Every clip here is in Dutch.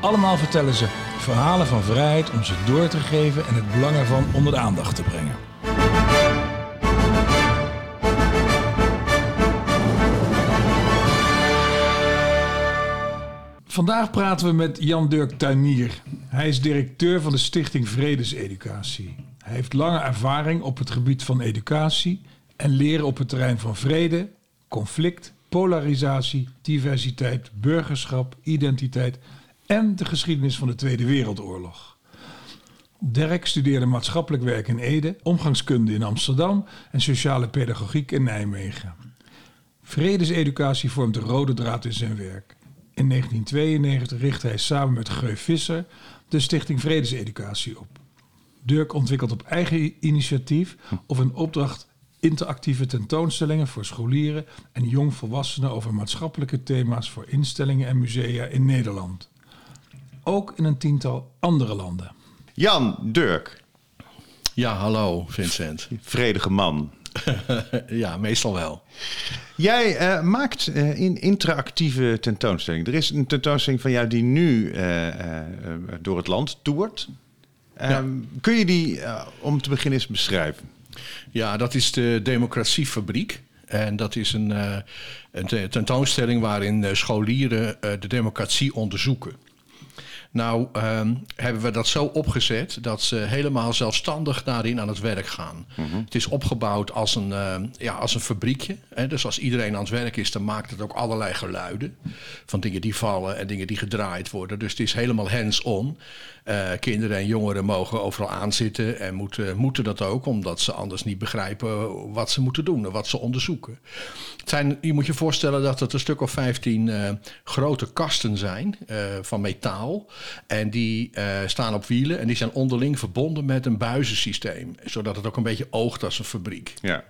Allemaal vertellen ze verhalen van vrijheid om ze door te geven en het belang ervan onder de aandacht te brengen. Vandaag praten we met Jan-Dirk Tuinier. Hij is directeur van de Stichting Vredeseducatie. Hij heeft lange ervaring op het gebied van educatie en leren op het terrein van vrede, conflict, polarisatie, diversiteit, burgerschap, identiteit en de geschiedenis van de Tweede Wereldoorlog. Dirk studeerde maatschappelijk werk in Ede, omgangskunde in Amsterdam en sociale pedagogiek in Nijmegen. Vredeseducatie vormt de rode draad in zijn werk. In 1992 richtte hij samen met Geu Visser de Stichting Vredeseducatie op. Dirk ontwikkelt op eigen initiatief of een opdracht interactieve tentoonstellingen voor scholieren en jongvolwassenen over maatschappelijke thema's voor instellingen en musea in Nederland. Ook in een tiental andere landen. Jan Dirk, Ja, hallo Vincent. vredige man. ja, meestal wel. Jij eh, maakt eh, in interactieve tentoonstellingen. Er is een tentoonstelling van jou die nu eh, door het land toert. Ehm, Kun je die om te beginnen eens beschrijven? Ja, dat is de Democratiefabriek. En dat is een, eh, een te- tentoonstelling waarin eh, scholieren eh, de democratie onderzoeken. Nou, ehm, hebben we dat zo opgezet dat ze helemaal zelfstandig daarin aan het werk gaan. Het is opgebouwd als een, eh, ja, als een fabriekje. Hè? Dus als iedereen aan het werk is, dan maakt het ook allerlei geluiden. Van dingen die vallen en dingen die gedraaid worden. Dus het is helemaal hands-on. Eh, kinderen en jongeren mogen overal aanzitten en moeten, moeten dat ook, omdat ze anders niet begrijpen wat ze moeten doen en wat ze onderzoeken. Het zijn, je moet je voorstellen dat het een stuk of 15 eh, grote kasten zijn eh, van metaal. En die staan op wielen en die zijn onderling verbonden met een buizensysteem. Zodat het ook een beetje oogt als een fabriek. Ja.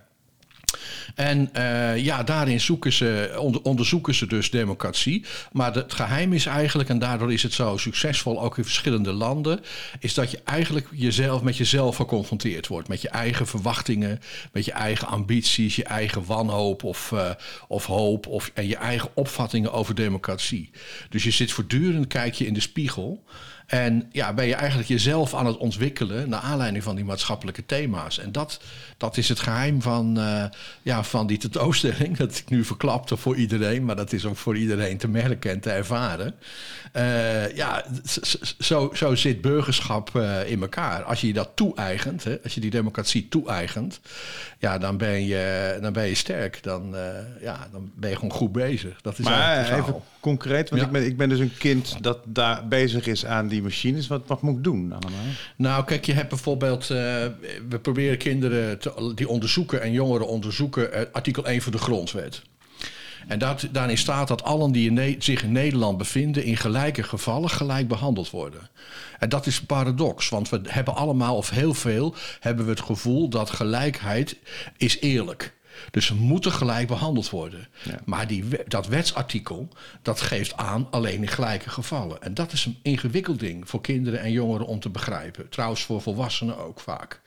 En eh, ja, daarin zoeken ze, onder- onderzoeken ze dus democratie. Maar het geheim is eigenlijk, en daardoor is het zo succesvol ook in verschillende landen, is dat je eigenlijk jezelf met jezelf geconfronteerd wordt. Met je eigen verwachtingen, met je eigen ambities, je eigen wanhoop of, eh, of hoop of, en je eigen opvattingen over democratie. Dus je zit voortdurend, kijk je in de spiegel. En ja, ben je eigenlijk jezelf aan het ontwikkelen naar aanleiding van die maatschappelijke thema's. En dat, dat is het geheim van, eh, ja, van die tentoonstelling. Dat ik nu verklapte voor iedereen, maar dat is ook voor iedereen te merken en te ervaren. Eh, ja, zo, zo zit burgerschap eh, in elkaar. Als je je dat toe-eigent, hè, als je die democratie toe-eigent, ja, dan ben je, dan ben je sterk. Dan, ja, dan ben je gewoon goed bezig. Dat is Maar even concreet, want Ja. ik, ben, ik ben dus een kind dat daar bezig is aan die machines. Wat, wat moet ik doen allemaal? Nou, kijk, je hebt bijvoorbeeld. eh, we proberen kinderen te, die onderzoeken en jongeren onderzoeken. eh, artikel 1 van de Grondwet. En dat, daarin staat dat allen die in zich in Nederland bevinden. in gelijke gevallen gelijk behandeld worden. En dat is paradox, want we hebben allemaal, of heel veel. hebben we het gevoel dat gelijkheid is eerlijk. Dus ze moeten gelijk behandeld worden. Ja. Maar die, dat wetsartikel, dat geeft aan alleen in gelijke gevallen. En dat is een ingewikkeld ding voor kinderen en jongeren om te begrijpen. Trouwens voor volwassenen ook vaak.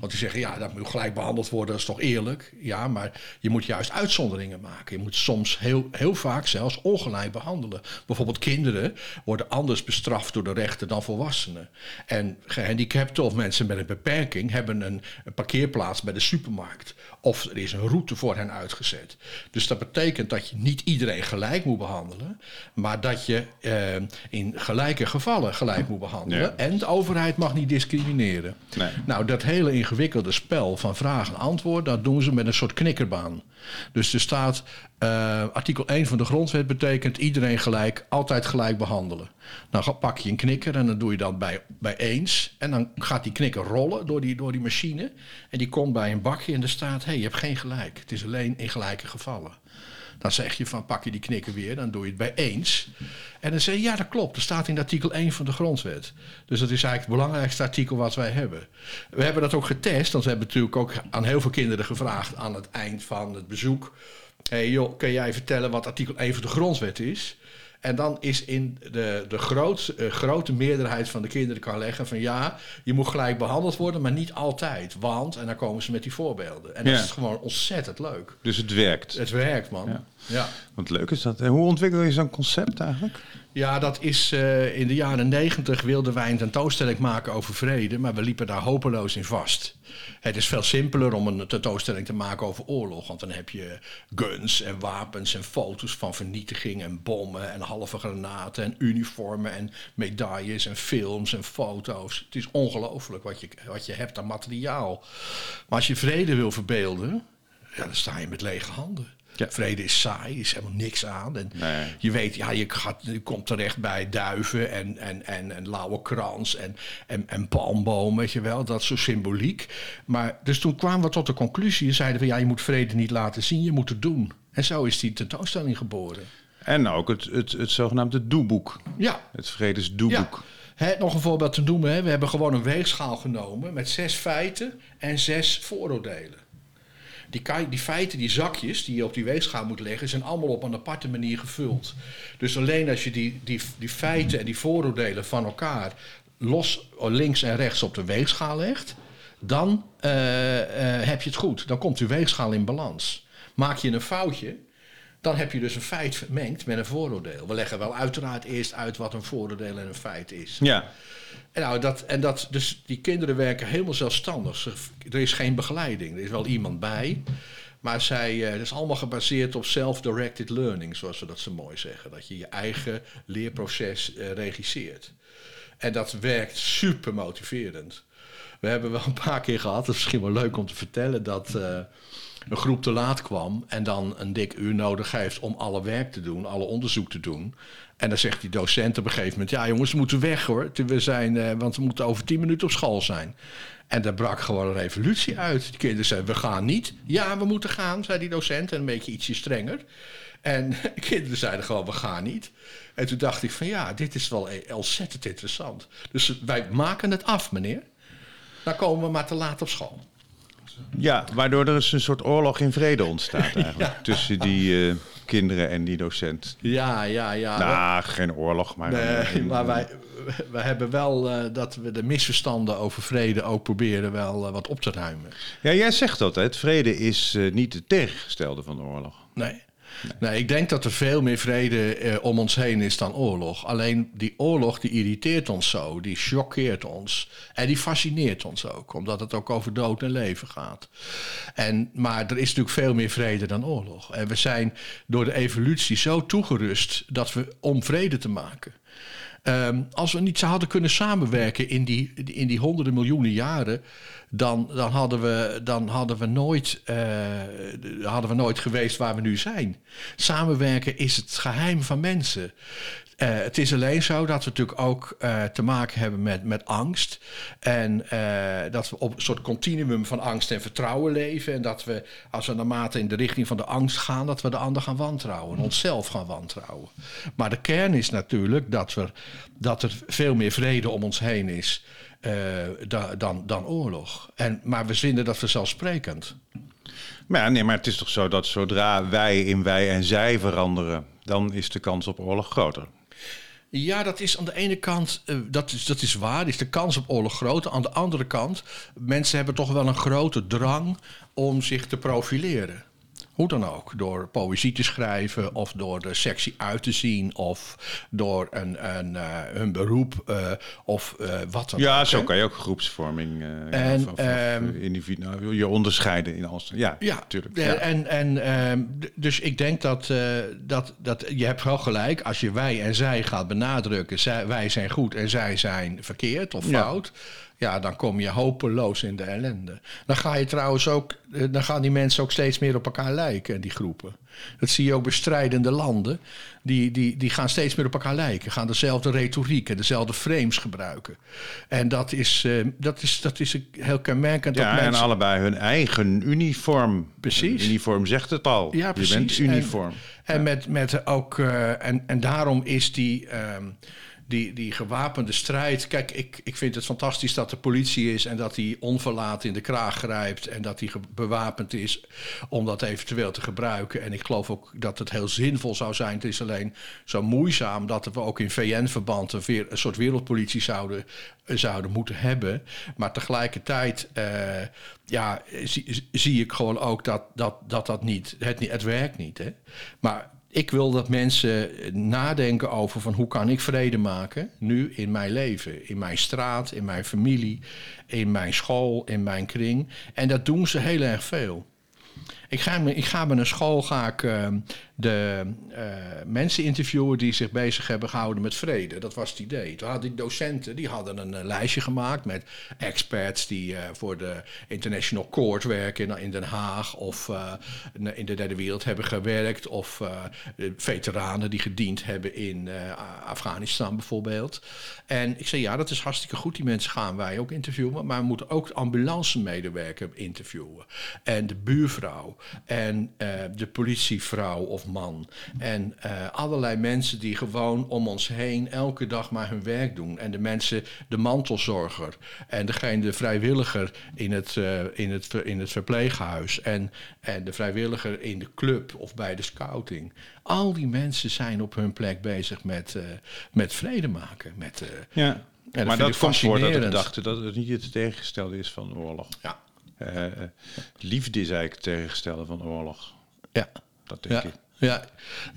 Want die zeggen, ja, dat moet gelijk behandeld worden, dat is toch eerlijk? Ja, maar je moet juist uitzonderingen maken. Je moet soms heel, heel vaak zelfs ongelijk behandelen. Bijvoorbeeld kinderen worden anders bestraft door de rechter dan volwassenen. En gehandicapten of mensen met een beperking hebben een, een parkeerplaats bij de supermarkt. Of er is een route voor hen uitgezet. Dus dat betekent dat je niet iedereen gelijk moet behandelen, maar dat je eh, in gelijke gevallen gelijk moet behandelen. Ja. En de overheid mag niet discrimineren. Nee. Nou, dat hele ingewikkelde spel van vraag en antwoord, dat doen ze met een soort knikkerbaan. Dus er staat, eh, artikel 1 van de grondwet betekent iedereen gelijk, altijd gelijk behandelen. Dan ga- pak je een knikker en dan doe je dat bij, bij eens. En dan gaat die knikker rollen door die, door die machine. En die komt bij een bakje en er staat, hé, hey, je hebt geen gelijk. Het is alleen in gelijke gevallen. Dan zeg je van pak je die knikker weer, dan doe je het bij eens. En dan zei hij, ja, dat klopt. Dat staat in artikel 1 van de grondwet. Dus dat is eigenlijk het belangrijkste artikel wat wij hebben. We hebben dat ook getest, want we hebben natuurlijk ook aan heel veel kinderen gevraagd aan het eind van het bezoek. hey joh, kun jij vertellen wat artikel 1 van de grondwet is? En dan is in de, de groot, eh, grote meerderheid van de kinderen kan leggen van ja, je moet gelijk behandeld worden, maar niet altijd. Want, en dan komen ze met die voorbeelden. En dat is gewoon ontzettend leuk. Dus het werkt. Het werkt, man. Ja. Ja. Wat leuk is dat. En hoe ontwikkel je zo'n concept eigenlijk? Ja, dat is eh, in de jaren negentig wilden wij een tentoonstelling maken over vrede, maar we liepen daar hopeloos in vast. Het is veel simpeler om een tentoonstelling te maken over oorlog, want dan heb je guns en wapens en foto's van vernietiging en bommen en halve granaten en uniformen en medailles en films en foto's. Het is ongelooflijk wat je, wat je hebt aan materiaal. Maar als je vrede wil verbeelden, ja, dan sta je met lege handen. Ja. Vrede is saai, is helemaal niks aan. En Nee. je weet, ja, je, gaat, je komt terecht bij duiven en, en, en, en lauwe krans en, en, en palmboom, weet je wel. Dat soort symboliek. Maar dus toen kwamen we tot de conclusie en zeiden we, ja, je moet vrede niet laten zien, je moet het doen. En zo is die tentoonstelling geboren. En ook het, het, het zogenaamde doeboek. Ja, Het vredesdoeboek. Nog een voorbeeld te noemen. Hè. We hebben gewoon een weegschaal genomen met zes feiten en zes vooroordelen. Die, die feiten, die zakjes die je op die weegschaal moet leggen, zijn allemaal op een aparte manier gevuld. Dus alleen als je die, die, die feiten en die vooroordelen van elkaar los links en rechts op de weegschaal legt, dan eh, eh, heb je het goed. Dan komt die weegschaal in balans. Maak je een foutje, dan heb je dus een feit vermengd met een vooroordeel. We leggen wel uiteraard eerst uit wat een vooroordeel en een feit is. Ja. En, nou, dat, en dat, dus die kinderen werken helemaal zelfstandig. Ze- Er is geen begeleiding. Er is wel iemand bij. Maar zij, eh, het is allemaal gebaseerd op self-directed learning, zoals we dat zo mooi zeggen. Dat je je eigen leerproces eh, regisseert. En dat werkt super motiverend. We hebben wel een paar keer gehad, dat is misschien wel leuk om te vertellen, dat eh, een groep te laat kwam en dan een dik uur nodig heeft om alle werk te doen, alle onderzoek te doen. En dan zegt die docent op een gegeven moment: Ja, jongens, we moeten weg hoor. We zijn, eh, want we moeten over tien minuten op school zijn. En daar brak gewoon een revolutie uit. Die kinderen zeiden: We gaan niet. Ja, we moeten gaan, zei die docent. En een beetje ietsje strenger. En de kinderen zeiden gewoon: We gaan niet. En toen dacht ik: van ja, dit is wel e- ontzettend interessant. Dus wij maken het af, meneer. Dan komen we maar te laat op school. Ja, waardoor er dus een soort oorlog in vrede ontstaat eigenlijk. Ja. Tussen die eh, kinderen en die docent. Ja, ja, ja. nou, geen oorlog, maar... Nee, een- maar wij, wij hebben wel eh, dat we de misverstanden over vrede ook proberen wel eh, wat op te ruimen. Ja, jij zegt altijd, vrede is eh, niet het tegengestelde van de oorlog. Nee. Nee, ik denk dat er veel meer vrede eh, om ons heen is dan oorlog. Alleen die oorlog die irriteert ons zo, die choqueert ons. En die fascineert ons ook, omdat het ook over dood en leven gaat. En, maar er is natuurlijk veel meer vrede dan oorlog. En we zijn door de evolutie zo toegerust dat we om vrede te maken. Ehm, als we niet hadden kunnen samenwerken in die, in die honderden miljoenen jaren, dan, dan, hadden, we, dan hadden, we nooit, eh, hadden we nooit geweest waar we nu zijn. Samenwerken is het geheim van mensen. Eh, het is alleen zo dat we natuurlijk ook eh, te maken hebben met, met angst. En eh, dat we op een soort continuum van angst en vertrouwen leven. En dat we, als we naarmate in de richting van de angst gaan, dat we de ander gaan wantrouwen. Onszelf gaan wantrouwen. Maar de kern is natuurlijk dat, we, dat er veel meer vrede om ons heen is da- dan, dan oorlog. En, maar we vinden dat vanzelfsprekend. Maar ja, nee, maar het is toch zo dat zodra wij in wij en zij veranderen, dan is de kans op oorlog groter. Ja, dat is aan de ene kant, eh, dat, is, dat is waar, is de kans op oorlog groter. Aan de andere kant, mensen hebben toch wel een grote drang om zich te profileren. Hoe dan ook, door poëzie te schrijven of door er sexy uit te zien of door een, een, eh, hun beroep eh, of eh, wat dan Ja, ook. zo hè? kan je ook groepsvorming eh En, of, of, ehm, individu- nou, je onderscheiden in alles. Ja, Ja, natuurlijk. eh, Ja. En, en, ehm, dus ik denk dat, eh, dat, dat je hebt wel gelijk. Als je wij en zij gaat benadrukken, zij, wij zijn goed en zij zijn verkeerd of Ja. fout. Ja, dan kom je hopeloos in de ellende. Dan ga je trouwens ook, eh, dan gaan die mensen ook steeds meer op elkaar lijken. die groepen. Dat zie je ook bij strijdende landen. Die, die, die gaan steeds meer op elkaar lijken. Gaan dezelfde retoriek en dezelfde frames gebruiken. En dat is, uh, dat is, dat is heel kenmerkend. Ja, dat en allebei hun eigen uniform. Precies. uniform zegt het al. Ja, precies. Je bent uniform. En, en met, met ook... Uh, en, en daarom is die... Um, die, die gewapende strijd. Kijk, ik, ik vind het fantastisch dat er politie is en dat hij onverlaat in de kraag grijpt en dat hij bewapend is om dat eventueel te gebruiken. En ik geloof ook dat het heel zinvol zou zijn. Het is alleen zo moeizaam dat we ook in VN-verband een, een soort wereldpolitie zouden, zouden moeten hebben. Maar tegelijkertijd uh, ja, zie, zie, ik gewoon ook dat dat, dat, dat niet, het, het werkt niet. Hè? Maar ik wil dat mensen nadenken over van hoe kan ik vrede maken nu in mijn leven, in mijn straat, in mijn familie, in mijn school, in mijn kring. En dat doen ze heel erg veel. Ik ga, ik ga bij een school ga ik, uh, de uh, mensen interviewen die zich bezig hebben gehouden met vrede. Dat was het idee. Toen had ik docenten die hadden een uh, lijstje gemaakt met experts die voor de International Court werken in, in Den Haag of in de derde wereld hebben gewerkt. Of veteranen die gediend hebben in Afghanistan bijvoorbeeld. En ik zei ja, dat is hartstikke goed. Die mensen gaan wij ook interviewen. Maar we moeten ook ambulance medewerker interviewen. En de buurvrouw en uh, de politievrouw of man. En uh, allerlei mensen die gewoon om ons heen elke dag maar hun werk doen. En de mensen, de mantelzorger en degene, de vrijwilliger in het, uh, in het, in het verpleeghuis. En, en de vrijwilliger in de club of bij de scouting. Al die mensen zijn op hun plek bezig met, met vrede maken. Met, ja. En maar dat komt voor dat gedachte dat het niet het tegengestelde is van oorlog. Ja. Uh, liefde is eigenlijk het tegengestelde van oorlog. Ja. Dat denk ja. ik. Ja.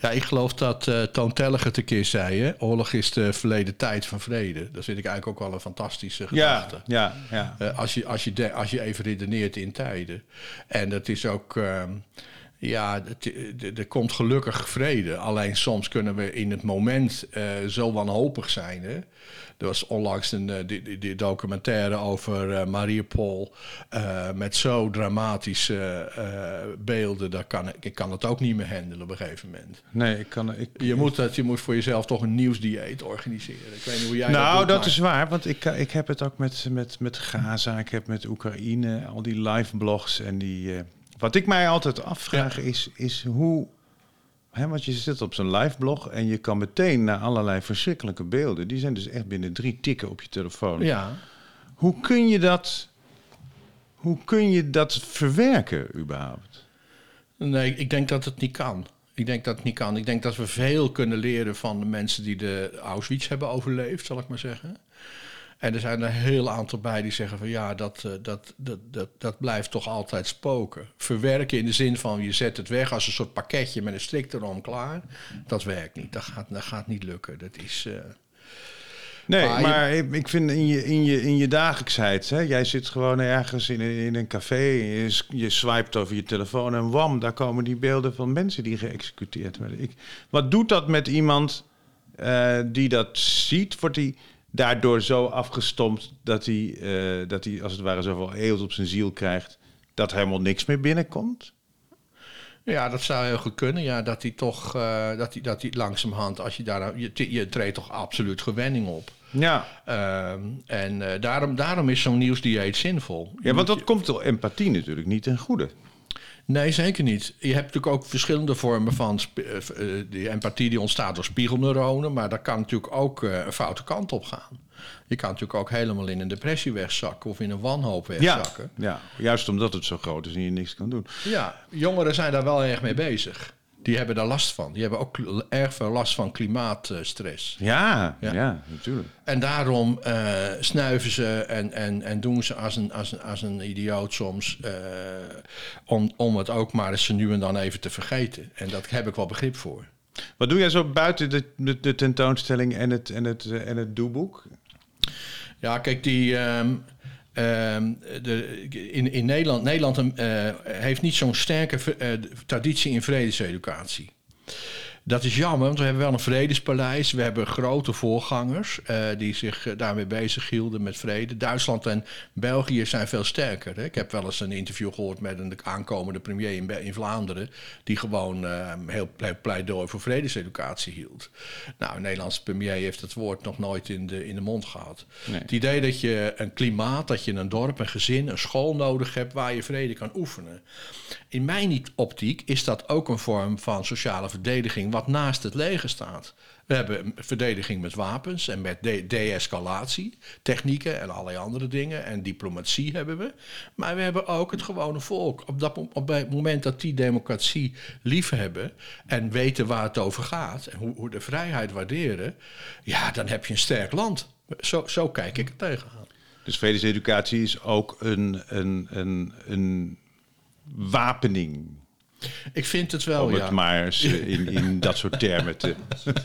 ja, ik geloof dat uh, Toon Tellig het een keer zei. Hè? Oorlog is de verleden tijd van vrede. Dat vind ik eigenlijk ook wel een fantastische gedachte. Ja, ja, ja. Uh, als, je, als, je de, als je even redeneert in tijden. En dat is ook... Uh, ja, er komt gelukkig vrede. Alleen soms kunnen we in het moment zo wanhopig zijn... Hè? Er was onlangs een uh, die, die documentaire over uh, Mariupol uh, met zo dramatische beelden. Dat kan, ik kan het ook niet meer handelen op een gegeven moment. Nee, ik kan... Ik, je, moet dat, je moet voor jezelf toch een nieuwsdieet organiseren. Ik weet niet hoe jij nou, dat doet. dat is waar, want ik, ik heb het ook met, met, met Gaza, ik heb met Oekraïne, al die live blogs en die... wat ik mij altijd afvraag ja. is, is hoe He, want je zit op zo'n live blog en je kan meteen naar allerlei verschrikkelijke beelden. Die zijn dus echt binnen drie tikken op je telefoon. Ja. Hoe kun je dat, hoe kun je dat verwerken überhaupt? Nee, ik denk dat het niet kan. Ik denk dat het niet kan. Ik denk dat we veel kunnen leren van de mensen die de Auschwitz hebben overleefd, zal ik maar zeggen. En er zijn er een heel aantal bij die zeggen van ja, dat, dat, dat, dat, dat blijft toch altijd spoken. Verwerken in de zin van je zet het weg als een soort pakketje met een strik erom klaar. Dat werkt niet. Dat gaat, dat gaat niet lukken. Dat is. Uh... Nee, maar, maar je... ik vind in je, in je, in je dagelijksheid, hè, jij zit gewoon ergens in, in een café, je, je swipet over je telefoon en wam, daar komen die beelden van mensen die geëxecuteerd werden. Ik, wat doet dat met iemand uh, die dat ziet? Wordt die daardoor zo afgestompt dat hij, uh, dat hij als het ware zoveel eeuwig op zijn ziel krijgt dat helemaal niks meer binnenkomt? Ja, dat zou heel goed kunnen. Ja, dat hij toch, uh, dat hij, dat hij langzamerhand, als je daar, je, je treedt toch absoluut gewenning op. Ja. Uh, en uh, daarom, daarom is zo'n nieuwsdieet zinvol. Ja, want dat komt door empathie natuurlijk niet ten goede. Nee, zeker niet. Je hebt natuurlijk ook verschillende vormen van die empathie die ontstaat door spiegelneuronen, maar dat kan natuurlijk ook een foute kant op gaan. Je kan natuurlijk ook helemaal in een depressie wegzakken of in een wanhoop wegzakken. Ja, ja, juist omdat het zo groot is en je niks kan doen. Ja, jongeren zijn daar wel erg mee bezig. Die hebben daar last van. Die hebben ook erg veel last van klimaatstress. Ja, ja, ja, natuurlijk. En daarom uh, snuiven ze en, en, en doen ze als een, als een, als een idioot soms. Uh, om, om het ook maar eens nu en dan even te vergeten. En daar heb ik wel begrip voor. Wat doe jij zo buiten de, de, de tentoonstelling en het, en het, en het doeboek? Ja, kijk, die. Um, um, de, in, in Nederland, Nederland uh, heeft niet zo'n sterke uh, traditie in vredeseducatie. Dat is jammer, want we hebben wel een vredespaleis. We hebben grote voorgangers uh, die zich uh, daarmee bezig hielden met vrede. Duitsland en België zijn veel sterker. Hè? Ik heb wel eens een interview gehoord met een aankomende premier in, in Vlaanderen... die gewoon uh, heel pleidooi voor vredeseducatie hield. Nou, een Nederlandse premier heeft het woord nog nooit in de, in de mond gehad. Nee. Het idee dat je een klimaat, dat je een dorp, een gezin, een school nodig hebt... waar je vrede kan oefenen. In mijn optiek is dat ook een vorm van sociale verdediging wat naast het leger staat. We hebben verdediging met wapens en met de- de-escalatie, technieken en allerlei andere dingen. En diplomatie hebben we. Maar we hebben ook het gewone volk. Op, dat, op het moment dat die democratie liefhebben en weten waar het over gaat en hoe, hoe de vrijheid waarderen, ja, dan heb je een sterk land. Zo, zo kijk ik er tegenaan. Dus vredeseducatie is ook een, een, een, een wapening. Ik vind het wel, Om het ja. maar eens in, in dat soort termen te...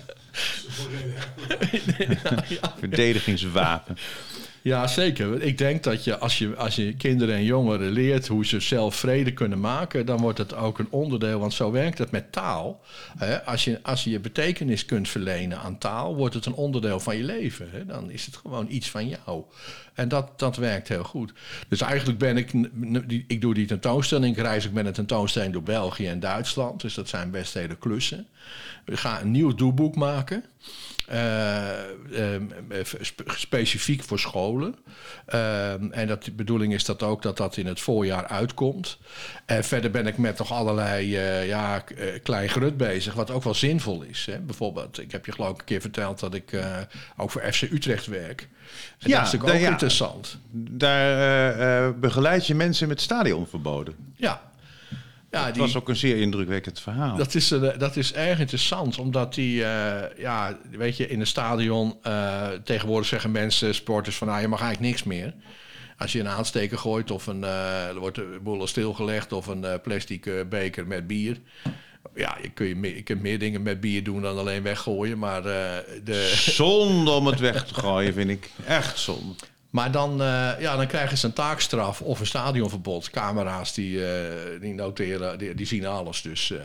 Verdedigingswapen. Ja, zeker. Ik denk dat je als, je als je kinderen en jongeren leert hoe ze zelf vrede kunnen maken, dan wordt het ook een onderdeel. Want zo werkt het met taal. Hè? Als, je, als je betekenis kunt verlenen aan taal, wordt het een onderdeel van je leven. Hè? Dan is het gewoon iets van jou. En dat, dat werkt heel goed. Dus eigenlijk ben ik, ik doe die tentoonstelling, ik reis ik met een tentoonstelling door België en Duitsland. Dus dat zijn best hele klussen. We gaan een nieuw doelboek maken. Uh, um, specifiek voor scholen. Um, en dat, de bedoeling is dat ook dat dat in het voorjaar uitkomt. En verder ben ik met nog allerlei uh, ja, klein grut bezig, wat ook wel zinvol is. Hè? Bijvoorbeeld, ik heb je geloof ik een keer verteld dat ik ook voor FC Utrecht werk. En ja, dat is natuurlijk ook ja, interessant. Daar begeleid je mensen met stadionverboden. Ja, ja, dat die, was ook een zeer indrukwekkend verhaal. Dat is, uh, dat is erg interessant, omdat die, uh, ja, weet je, in een stadion uh, tegenwoordig zeggen mensen, sporters, van nou, je mag eigenlijk niks meer. Als je een aansteker gooit of een, er wordt de boel stilgelegd of een plastic beker met bier. Ja, je, kun je, meer, je kunt meer dingen met bier doen dan alleen weggooien, maar de... Zonde om het weg te gooien, vind ik. Echt zonde. Maar dan, uh, ja, dan krijgen ze een taakstraf of een stadionverbod. Camera's die, uh, die noteren, die, zien alles. Dus, uh,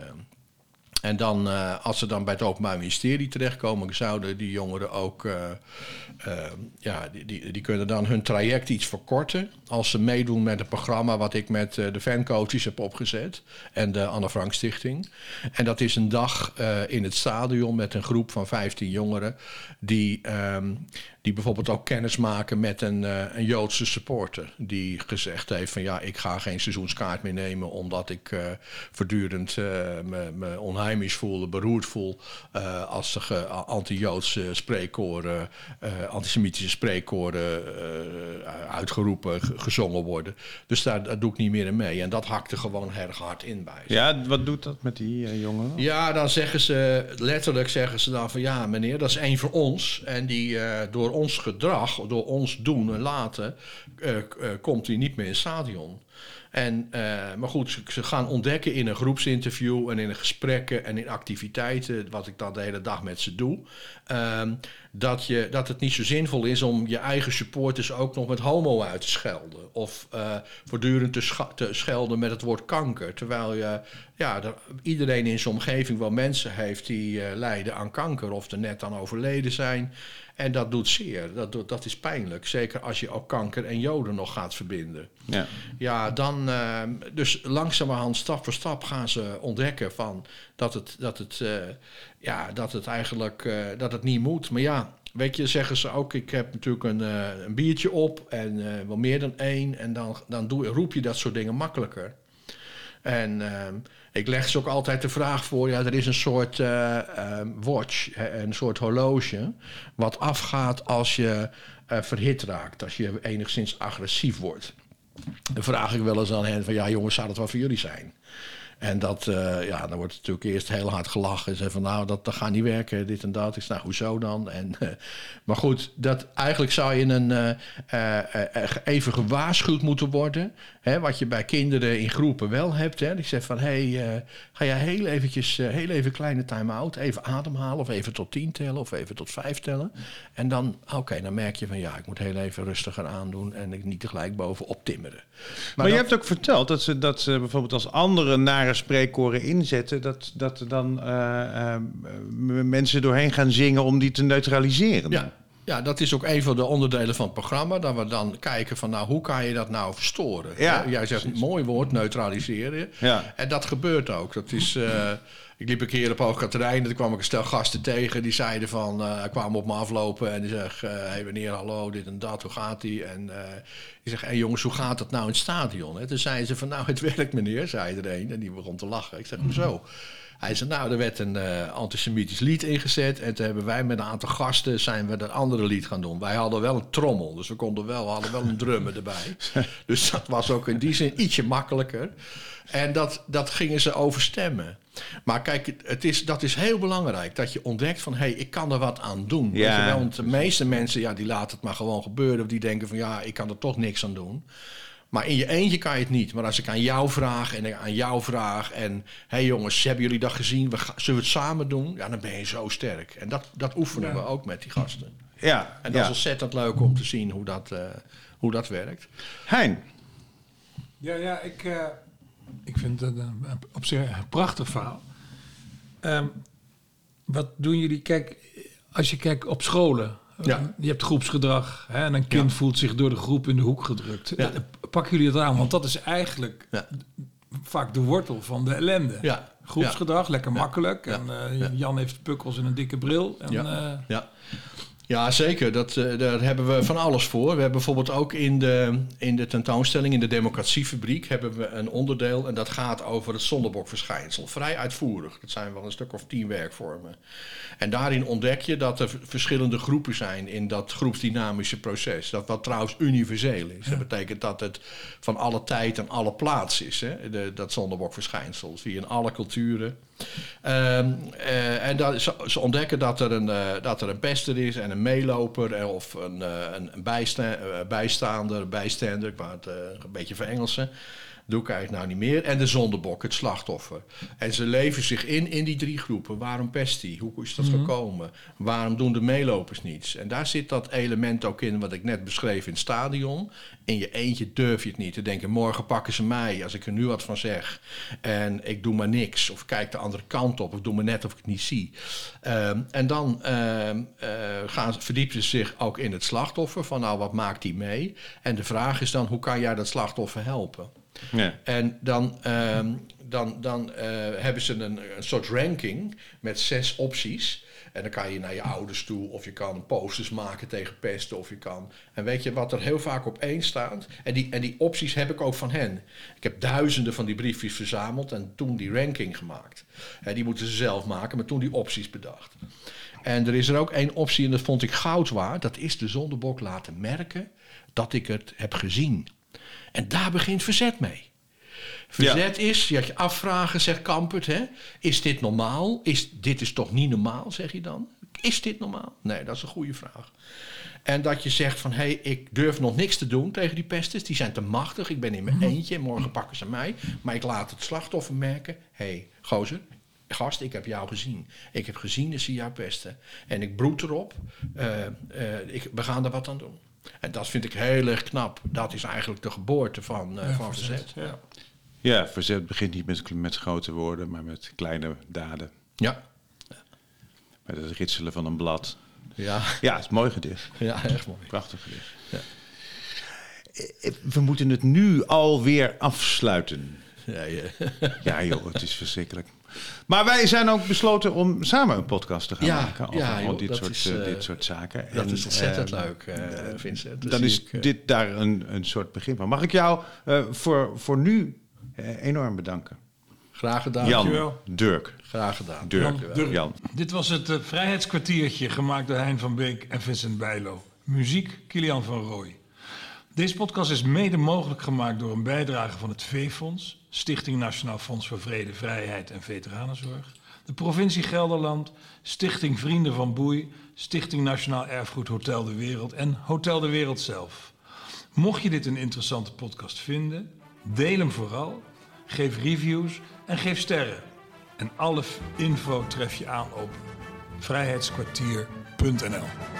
en dan, als ze dan bij het Openbaar Ministerie terechtkomen, zouden die jongeren ook. ja, die, die, kunnen dan hun traject iets verkorten. Als ze meedoen met een programma wat ik met de fancoaches heb opgezet. En de Anne Frank Stichting. En dat is een dag in het stadion met een groep van 15 jongeren. Die. Um, die bijvoorbeeld ook kennis maken met een, uh, een Joodse supporter. Die gezegd heeft van ja, ik ga geen seizoenskaart meer nemen omdat ik uh, voortdurend uh, me, me onheimisch voel, beroerd voel als er anti-Joodse spreekkoren, antisemitische spreekkoren uitgeroepen, gezongen worden. Dus daar, daar, doe ik niet meer in mee. En dat hakte gewoon erg hard in bij. Ze. Ja, wat doet dat met die jongeren? Ja, dan zeggen ze, letterlijk zeggen ze dan van ja meneer, dat is één voor ons. En die door ons gedrag, door ons doen en laten, uh, uh, komt hij niet meer in het stadion. En, uh, maar goed, ze, ze, gaan ontdekken in een groepsinterview en in gesprekken en in activiteiten, wat ik dan de hele dag met ze doe, uh, dat, je, dat het niet zo zinvol is om je eigen supporters ook nog met homo uit te schelden. Of uh, voortdurend te, sch te, schelden met het woord kanker. Terwijl je, ja, er, iedereen in zijn omgeving wel mensen heeft die lijden aan kanker of er net aan overleden zijn. En dat doet zeer. Dat, dat is pijnlijk. Zeker als je ook kanker en joden nog gaat verbinden. Ja, ja dan. Uh, dus langzamerhand, stap voor stap gaan ze ontdekken van dat het, dat het, uh, ja, dat het eigenlijk uh, dat het niet moet. Maar ja. Weet je, zeggen ze ook, ik heb natuurlijk een, een biertje op en wel meer dan één. En dan, dan doe, roep je dat soort dingen makkelijker. En uh, ik leg ze ook altijd de vraag voor: ja, er is een soort uh, watch, een soort horloge, wat afgaat als je verhit raakt, als je enigszins agressief wordt. Dan vraag ik wel eens aan hen: van ja, jongens, zou dat wel voor jullie zijn? En dat, uh, ja, dan wordt natuurlijk eerst heel hard gelachen. En van, nou, dat, dat gaat niet werken, dit en dat. Ik zeg, nou, hoezo dan? En, uh, maar goed, dat, eigenlijk zou je een, uh, even gewaarschuwd moeten worden. Hè, wat je bij kinderen in groepen wel hebt. Hè. Ik zeg van, hé, hey, ga jij heel eventjes, heel even kleine time-out. Even ademhalen of even tot tien tellen of even tot vijf tellen. En dan, oké, okay, dan merk je van, ja, ik moet heel even rustiger aandoen. En ik niet tegelijk bovenop timmeren. Maar, maar dat, je hebt ook verteld dat ze, dat ze bijvoorbeeld als anderen naar rare spreekkoren inzetten, dat, dat er dan eh, eh, mensen doorheen gaan zingen om die te neutraliseren. Ja, ja, dat is ook een van de onderdelen van het programma. Dat we dan kijken van nou, hoe kan je dat nou verstoren? Ja, Jij zegt een mooi woord, neutraliseren. Ja. En dat gebeurt ook. Dat is, eh, ik liep een keer op Hoog Katerijn en toen kwam ik een stel gasten tegen. Die zeiden van, eh kwamen op me aflopen en die zeggen... hé hey, meneer, hallo, dit en dat, hoe gaat die? En eh die zegt, hé hey, jongens, hoe gaat dat nou in het stadion? Hè? Toen zeiden ze van, nou, het werkt meneer, zei er een. En die begon te lachen. Ik zeg, hoezo? Hij zei, nou, er werd een eh, antisemitisch lied ingezet. En toen hebben wij met een aantal gasten zijn we dat andere lied gaan doen. Wij hadden wel een trommel, dus we konden wel, we hadden wel een drummer erbij. Dus dat was ook in die zin ietsje makkelijker. En dat, dat gingen ze overstemmen. Maar kijk, het- is, dat is heel belangrijk. Dat je ontdekt van, hé, hey, ik kan er wat aan doen. Weet Ja, je wel? Want de meeste mensen, ja, die laten het maar gewoon gebeuren. Of die denken van, ja, ik kan er toch niks aan doen. Maar in je eentje kan je het niet. Maar als ik aan jou vraag en ik aan jou vraag... en hé hey jongens, hebben jullie dat gezien? We ga- zullen we het samen doen? Ja, dan ben je zo sterk. En dat, dat oefenen we ook met die gasten. Ja, En dat ja. is ontzettend leuk om te zien hoe dat, eh, hoe dat werkt. Hein, Ja, ja, ik, eh, ik vind het een, op zich een prachtig verhaal. Ehm, wat doen jullie? Kijk, als je kijkt op scholen. Ja. Je hebt groepsgedrag hè, en een kind Ja. voelt zich door de groep in de hoek gedrukt. Ja. Eh, Pakken jullie dat aan? Want dat is eigenlijk vaak de wortel van de ellende. Ja. Groepsgedrag, lekker makkelijk. En eh, Ja. Jan heeft pukkels en een dikke bril. En, Ja. eh, Ja. Ja, zeker. Dat, eh, daar hebben we van alles voor. We hebben bijvoorbeeld ook in de, in de tentoonstelling, in de Democratiefabriek, hebben we een onderdeel. En dat gaat over het zondebokverschijnsel. Vrij uitvoerig. Dat zijn wel een stuk of tien werkvormen. En daarin ontdek je dat er verschillende groepen zijn in dat groepsdynamische proces. Dat wat trouwens universeel is. Dat betekent dat het van alle tijd en alle plaats is. Hè? De, dat zondebokverschijnsel. Zie je in alle culturen. Ehm, eh, en dat, ze, ontdekken dat er, een, eh, dat er een pester is en een meeloper eh, of een, een, bijsta bijstaander, bijstander, ik wou het een beetje verengelsen. Doe ik eigenlijk nou niet meer. En de zondebok, het slachtoffer. En ze leven zich in in die drie groepen. Waarom pest die? Hoe is dat gekomen? Waarom doen de meelopers niets? En daar zit dat element ook in wat ik net beschreef in het stadion. In je eentje durf je het niet te denken. Morgen pakken ze mij als ik er nu wat van zeg. En ik doe maar niks. Of kijk de andere kant op. Of doe maar net of ik het niet zie. Ehm, en dan ehm, eh, gaan, verdiepen ze zich ook in het slachtoffer. Van nou, wat maakt die mee? En de vraag is dan, hoe kan jij dat slachtoffer helpen? Ja. En dan, ehm, dan, dan eh, hebben ze een, een soort ranking met zes opties. En dan kan je naar je ouders toe, of je kan posters maken tegen pesten, of je kan. En weet je wat er heel vaak op één staat? En die, en die opties heb ik ook van hen. Ik heb duizenden van die briefjes verzameld en toen die ranking gemaakt. En die moeten ze zelf maken, maar toen die opties bedacht. En er is er ook één optie, en dat vond ik goud waard. Dat is de zondebok laten merken dat ik het heb gezien. En daar begint verzet mee. Verzet is, je had je afvragen, zegt Kampert, hè? is dit normaal? Is, dit is toch niet normaal, zeg je dan? Is dit normaal? Nee, dat is een goede vraag. En dat je zegt van, hé, hey, ik durf nog niks te doen tegen die pesters. Die zijn te machtig, ik ben in mijn eentje en morgen pakken ze mij. Maar ik laat het slachtoffer merken, hé, hey, gozer, gast, ik heb jou gezien. Ik heb gezien dat ze jou pesten. En ik broed erop, eh, ik, we gaan er wat aan doen. En dat vind ik heel erg knap. Dat is eigenlijk de geboorte van, eh, van verzet. Ja. ja, verzet begint niet met, met grote woorden, maar met kleine daden. Ja. Met het ritselen van een blad. Ja, Ja, het is mooi gedicht. ja echt mooi. Prachtig gedicht. Ja. Eh, We moeten het nu alweer afsluiten. Ja, ja. Ja joh, het is verschrikkelijk. Maar wij zijn ook besloten om samen een podcast te gaan Ja, maken over ja, al joh, dit, soort, is, eh, eh, dit soort zaken. Dat En, is ontzettend eh, leuk, eh, Vincent. Dat Dan is ik, dit daar een, een soort begin van. Mag ik jou eh, voor, voor nu eh, enorm bedanken. Graag gedaan. Jan, Dankjewel. Dirk, Graag gedaan. Dirk, Jan, Dirk. Jan. Dit was het Vrijheidskwartiertje gemaakt door Hein van Beek en Vincent Bijlo. Muziek Kilian van Rooij. Deze podcast is mede mogelijk gemaakt door een bijdrage van het V-Fonds, Stichting Nationaal Fonds voor Vrede, Vrijheid en Veteranenzorg, de provincie Gelderland, Stichting Vrienden van Boei, Stichting Nationaal Erfgoed Hotel de Wereld en Hotel de Wereld zelf. Mocht je dit een interessante podcast vinden, deel hem vooral, geef reviews en geef sterren. En alle info tref je aan op vrijheidskwartier.nl.